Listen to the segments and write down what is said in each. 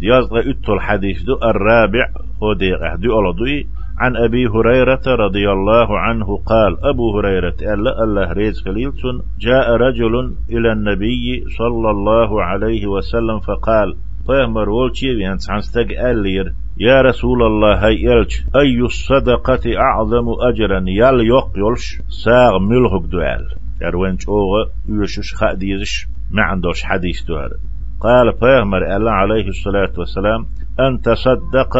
يزغ أتو الحديث دو الرابع هو ديغ دو أولدوي عن أبي هريرة رضي الله عنه قال أبو هريرة ألا الله ريز خليلتون جاء رجل إلى النبي صلى الله عليه وسلم فقال بيانس ألير. يا رسول الله هاي إلش. أي الصدقة أعظم أجرا؟ يال يق يلش. ساغ ملهك دوال. يروينش أوغا يوشش خاديزش. ما عندوش حديث دوال. قال فيهمر ألا عليه الصلاة والسلام أن تصدق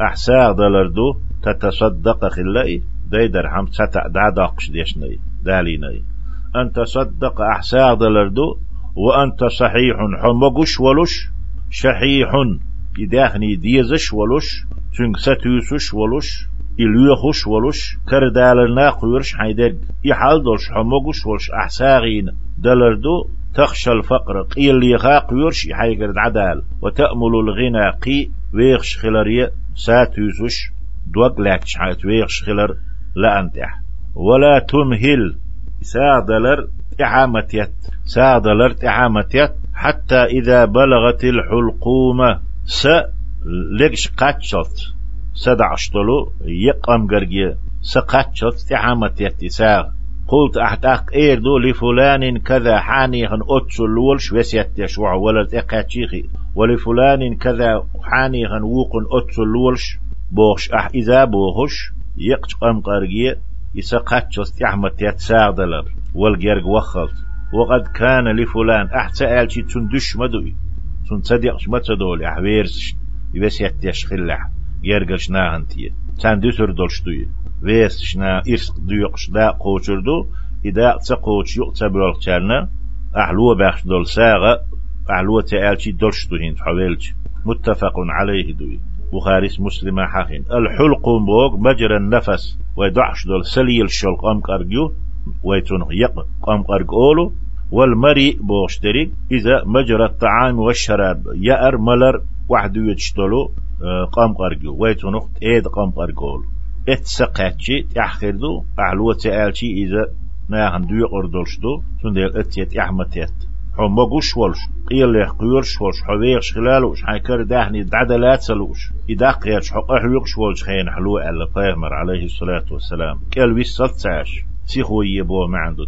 أحساغ دلردو تتصدق خلائي داي درهم ستا دا داقش ديشني داليني أن تصدق أحساغ دلردو وأنت صحيح حمقش ولش شحيح يداخني ديزش ولش تنك ستوسش ولش إليوخش ولش كردالنا قيرش حيدر يحال دولش حمقش ولش أحساغين دلردو تخشى الفقر قيل لي قيرش يحيقر عدال وتأمل الغنى قي ويخش خلارية ساتوسش دوغ لاك شحات ويخش خلر لا أنتح. ولا تمهل سادلر إعامتيت سادلر إعامتيت حتى إذا بلغت الحلقومة س لكش قاتشت سدعشتلو يقام قرقية سقاتشت إعامتيت ساغ قلت أحتاق إيردو لفلان كذا حانيخن أتسو الولش وسيت يشوع ولد إقاتشيخي ولفلان كذا حانيخن ووقن أتسو الولش بوخش أح إذا بوخش يقش قم قرقية يسقط جست أحمد يتساعدلر والجرق وخلت. وقد كان لفلان أحسا آلشي تندش مدوي تن صديقش ما تدول أحويرش يبس يتيش خلح يرقش ناهنتيه تان دوسر دولشتوي ويس شنا إرس ديوقش دا قوشردو إذا تقوش يقتا بلوغتالنا أحلوه باخش دول ساغة أحلوه تآلشي دولشتو هين حوالش متفق عليه دوي بخاري مسلم حقين الحلق بوغ مجرى النفس ويدعش دول سليل شلق أم قرقيو ويتون يق أم قرقولو والمري بوشتري إذا مجرى الطعام والشراب يأر ملر وحدو يتشتلو قام قرقيو ويتون ايد قام قرقولو اتسقاتشي تحخردو أعلوة تآلشي إذا ناهن دو يقردولشدو تنديل أتيت احمتيت حمقوش ولش قيل قيرش ولش حويغش خلالوش حيكر داهني دعدلات سلوش إداق يرش حق أحويغش ولش خين حلو ألا فيغمر عليه الصلاة والسلام. كال ويسال تاش سيخو يبو ما عنده